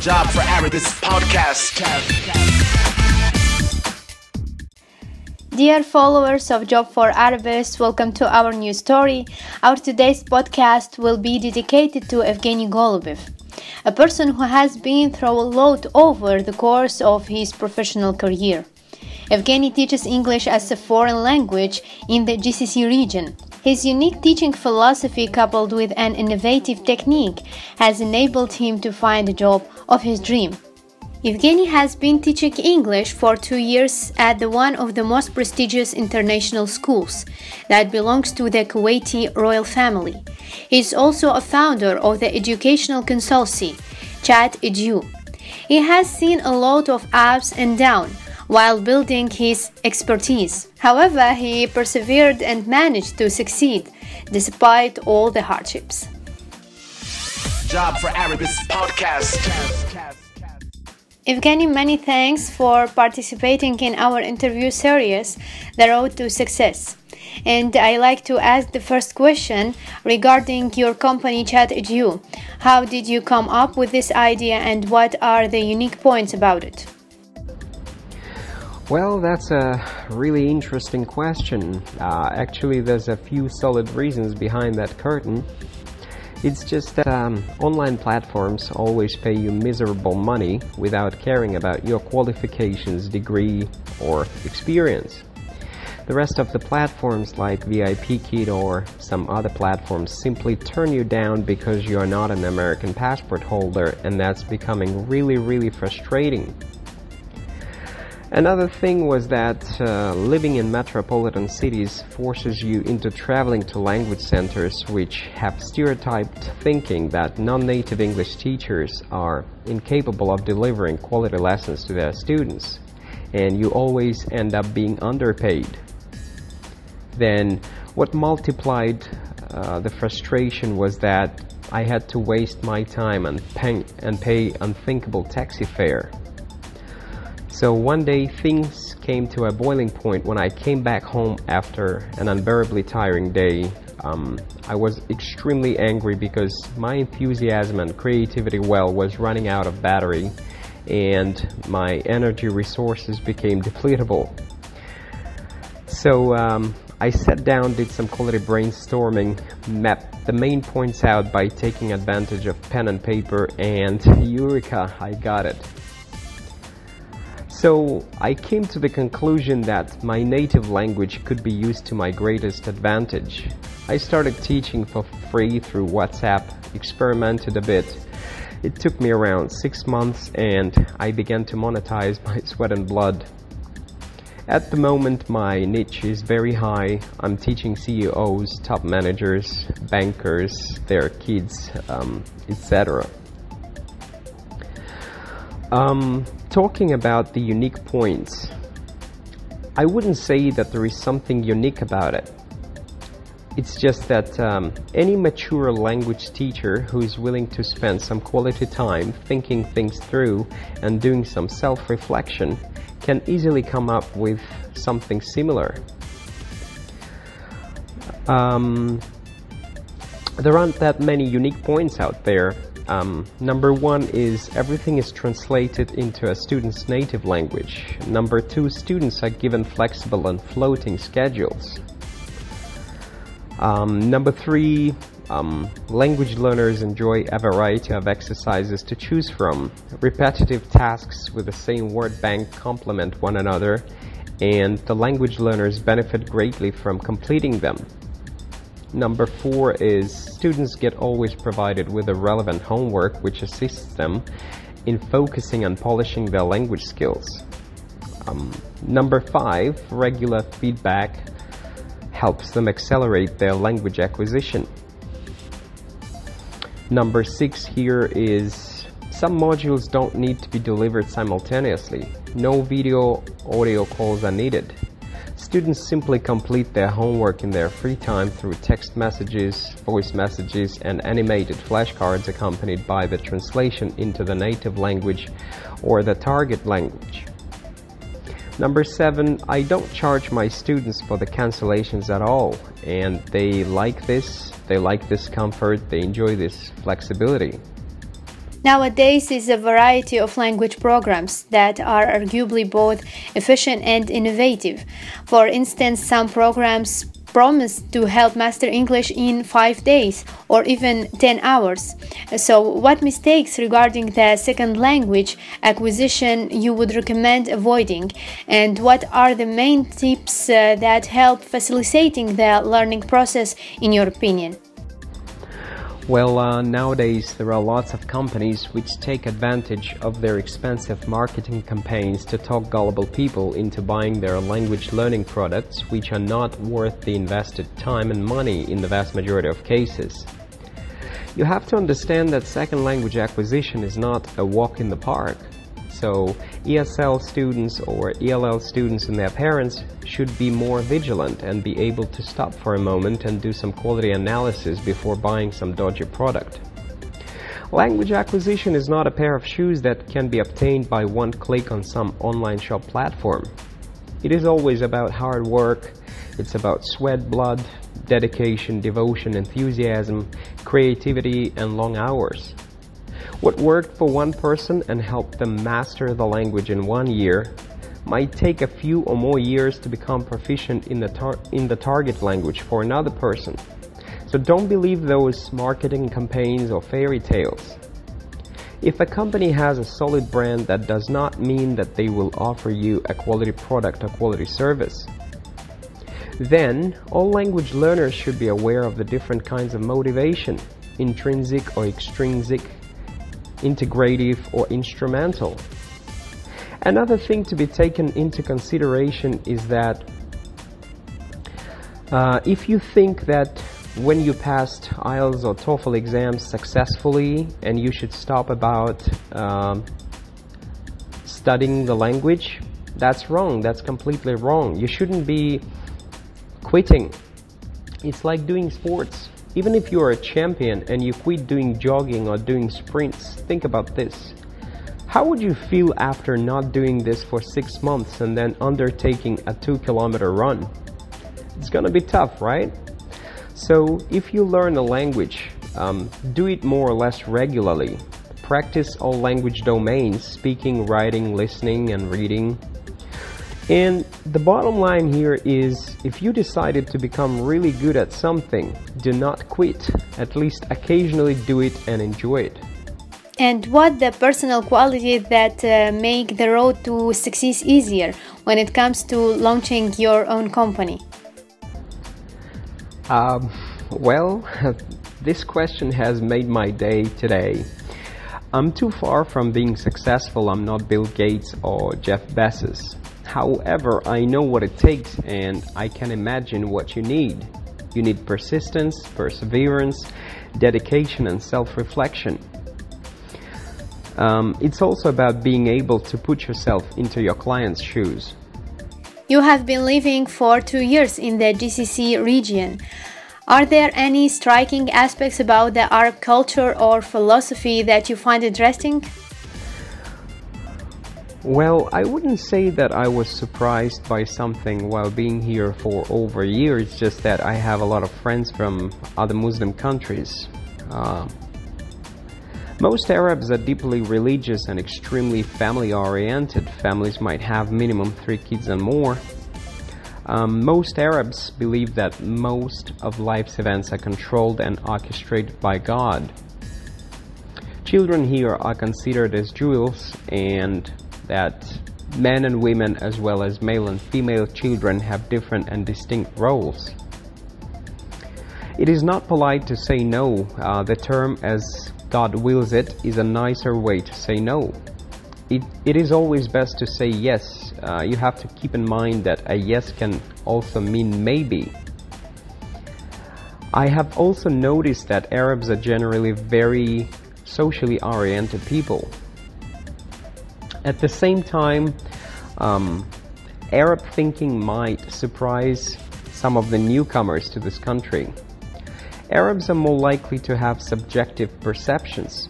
Job for Arabists podcast. Dear followers of Job for Arabists, welcome to our new story. Our today's podcast will be dedicated to Yevgeni Golubev, a person who has been through a lot over the course of his professional career. Evgeny teaches English as a foreign language in the GCC region. His unique teaching philosophy, coupled with an innovative technique, has enabled him to find the job of his dream. Yevgeni has been teaching English for two years at the one of the most prestigious international schools that belongs to the Kuwaiti royal family. He is also a founder of the educational consultancy, Chat Edu. He has seen a lot of ups and downs while building his expertise. However, he persevered and managed to succeed despite all the hardships. Job for Arabists podcast. Yevgeni, many thanks for participating in our interview series, The Road to Success. And I like to ask the first question regarding your company ChatEdu. How did you come up with this idea and what are the unique points about it? Well, that's a really interesting question. Uh, actually, there's a few solid reasons behind that curtain. It's just that um, online platforms always pay you miserable money without caring about your qualifications, degree, or experience. The rest of the platforms like VIPKid or some other platforms simply turn you down because you are not an American passport holder and that's becoming really really frustrating. Another thing was that uh, living in metropolitan cities forces you into traveling to language centers which have stereotyped thinking that non-native English teachers are incapable of delivering quality lessons to their students and you always end up being underpaid. Then what multiplied uh, the frustration was that I had to waste my time and pay, and pay unthinkable taxi fare so one day things came to a boiling point when I came back home after an unbearably tiring day. Um, I was extremely angry because my enthusiasm and creativity well was running out of battery and my energy resources became depletable. So um, I sat down, did some quality brainstorming, mapped the main points out by taking advantage of pen and paper, and eureka, I got it. So I came to the conclusion that my native language could be used to my greatest advantage. I started teaching for free through WhatsApp, experimented a bit. It took me around six months and I began to monetize my sweat and blood. At the moment, my niche is very high. I'm teaching CEOs, top managers, bankers, their kids, um, etc. Um, talking about the unique points, I wouldn't say that there is something unique about it. It's just that um, any mature language teacher who is willing to spend some quality time thinking things through and doing some self-reflection can easily come up with something similar. Um, there aren't that many unique points out there um, number one is everything is translated into a student's native language. Number two, students are given flexible and floating schedules. Um, number three, um, language learners enjoy a variety of exercises to choose from. Repetitive tasks with the same word bank complement one another, and the language learners benefit greatly from completing them. Number four is students get always provided with a relevant homework which assists them in focusing on polishing their language skills. Um, number five, regular feedback helps them accelerate their language acquisition. Number six here is some modules don't need to be delivered simultaneously. No video audio calls are needed. Students simply complete their homework in their free time through text messages, voice messages, and animated flashcards accompanied by the translation into the native language or the target language. Number seven, I don't charge my students for the cancellations at all, and they like this, they like this comfort, they enjoy this flexibility. Nowadays is a variety of language programs that are arguably both efficient and innovative. For instance, some programs promise to help master English in 5 days or even 10 hours. So, what mistakes regarding the second language acquisition you would recommend avoiding and what are the main tips uh, that help facilitating the learning process in your opinion? Well, uh, nowadays there are lots of companies which take advantage of their expensive marketing campaigns to talk gullible people into buying their language learning products, which are not worth the invested time and money in the vast majority of cases. You have to understand that second language acquisition is not a walk in the park. So ESL students or ELL students and their parents should be more vigilant and be able to stop for a moment and do some quality analysis before buying some dodgy product. Language acquisition is not a pair of shoes that can be obtained by one click on some online shop platform. It is always about hard work, it's about sweat, blood, dedication, devotion, enthusiasm, creativity, and long hours. What worked for one person and helped them master the language in one year might take a few or more years to become proficient in the, in the target language for another person. So don't believe those marketing campaigns or fairy tales. If a company has a solid brand, that does not mean that they will offer you a quality product or quality service. Then, all language learners should be aware of the different kinds of motivation intrinsic or extrinsic integrative, or instrumental. Another thing to be taken into consideration is that uh, if you think that when you passed IELTS or TOEFL exams successfully and you should stop about um, studying the language, that's wrong. That's completely wrong. You shouldn't be quitting. It's like doing sports. Even if you are a champion and you quit doing jogging or doing sprints, think about this. How would you feel after not doing this for six months and then undertaking a two kilometer run? It's gonna be tough, right? So, if you learn a language, um, do it more or less regularly. Practice all language domains speaking, writing, listening, and reading. And the bottom line here is if you decided to become really good at something, do not quit. At least occasionally do it and enjoy it. And what the personal qualities that uh, make the road to success easier when it comes to launching your own company? Um, well, this question has made my day today. I'm too far from being successful. I'm not Bill Gates or Jeff Bezos. However, I know what it takes and I can imagine what you need. You need persistence, perseverance, dedication, and self reflection. Um, it's also about being able to put yourself into your client's shoes. You have been living for two years in the GCC region. Are there any striking aspects about the Arab culture or philosophy that you find interesting? Well, I wouldn't say that I was surprised by something while being here for over a year. It's just that I have a lot of friends from other Muslim countries. Uh, most Arabs are deeply religious and extremely family oriented. Families might have minimum three kids and more. Um, most Arabs believe that most of life's events are controlled and orchestrated by God. Children here are considered as jewels and that men and women, as well as male and female children, have different and distinct roles. It is not polite to say no. Uh, the term, as God wills it, is a nicer way to say no. It, it is always best to say yes. Uh, you have to keep in mind that a yes can also mean maybe. I have also noticed that Arabs are generally very socially oriented people. At the same time, um, Arab thinking might surprise some of the newcomers to this country. Arabs are more likely to have subjective perceptions.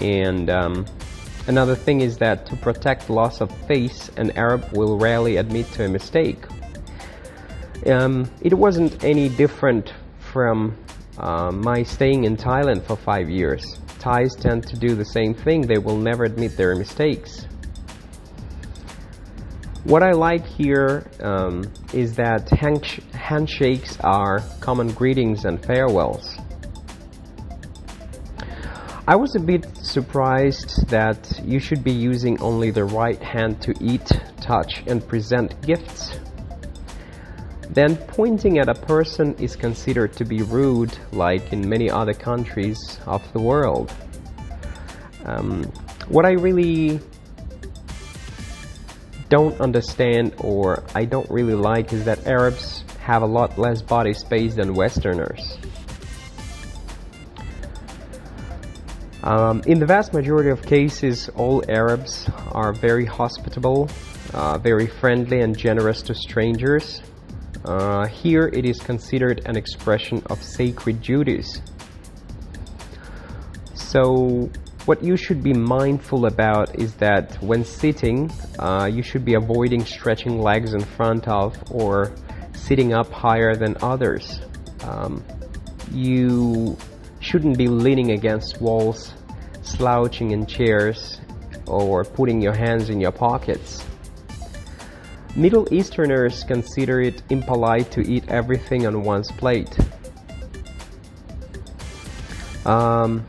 And um, another thing is that to protect loss of face, an Arab will rarely admit to a mistake. Um, it wasn't any different from uh, my staying in Thailand for five years. Thais tend to do the same thing, they will never admit their mistakes. What I like here um, is that handshakes are common greetings and farewells. I was a bit surprised that you should be using only the right hand to eat, touch, and present gifts. Then pointing at a person is considered to be rude, like in many other countries of the world. Um, what I really don't understand or I don't really like is that Arabs have a lot less body space than Westerners. Um, in the vast majority of cases, all Arabs are very hospitable, uh, very friendly and generous to strangers. Uh, here it is considered an expression of sacred duties. So what you should be mindful about is that when sitting, uh, you should be avoiding stretching legs in front of or sitting up higher than others. Um, you shouldn't be leaning against walls, slouching in chairs, or putting your hands in your pockets. Middle Easterners consider it impolite to eat everything on one's plate. Um,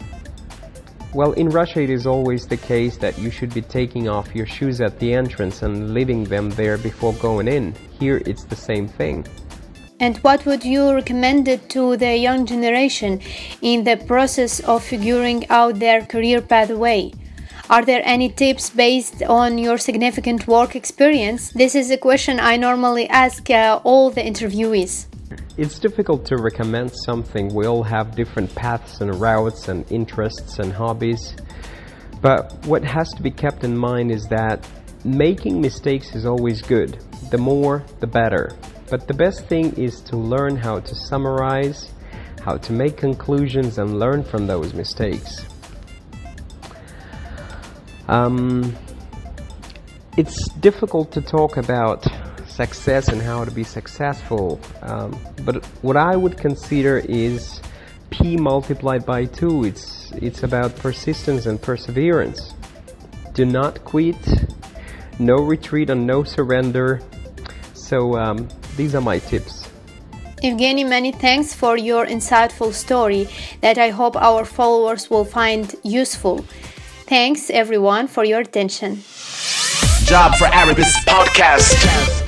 well, in Russia it is always the case that you should be taking off your shoes at the entrance and leaving them there before going in. Here it's the same thing. And what would you recommend it to the young generation in the process of figuring out their career pathway? Are there any tips based on your significant work experience? This is a question I normally ask uh, all the interviewees. It's difficult to recommend something. We all have different paths and routes and interests and hobbies. But what has to be kept in mind is that making mistakes is always good. The more, the better. But the best thing is to learn how to summarize, how to make conclusions and learn from those mistakes. Um, it's difficult to talk about success and how to be successful. Um, but what I would consider is P multiplied by 2. It's, it's about persistence and perseverance. Do not quit, no retreat and no surrender. So um, these are my tips. Yevgeni, many thanks for your insightful story that I hope our followers will find useful. Thanks everyone for your attention. Job for Arabist podcast.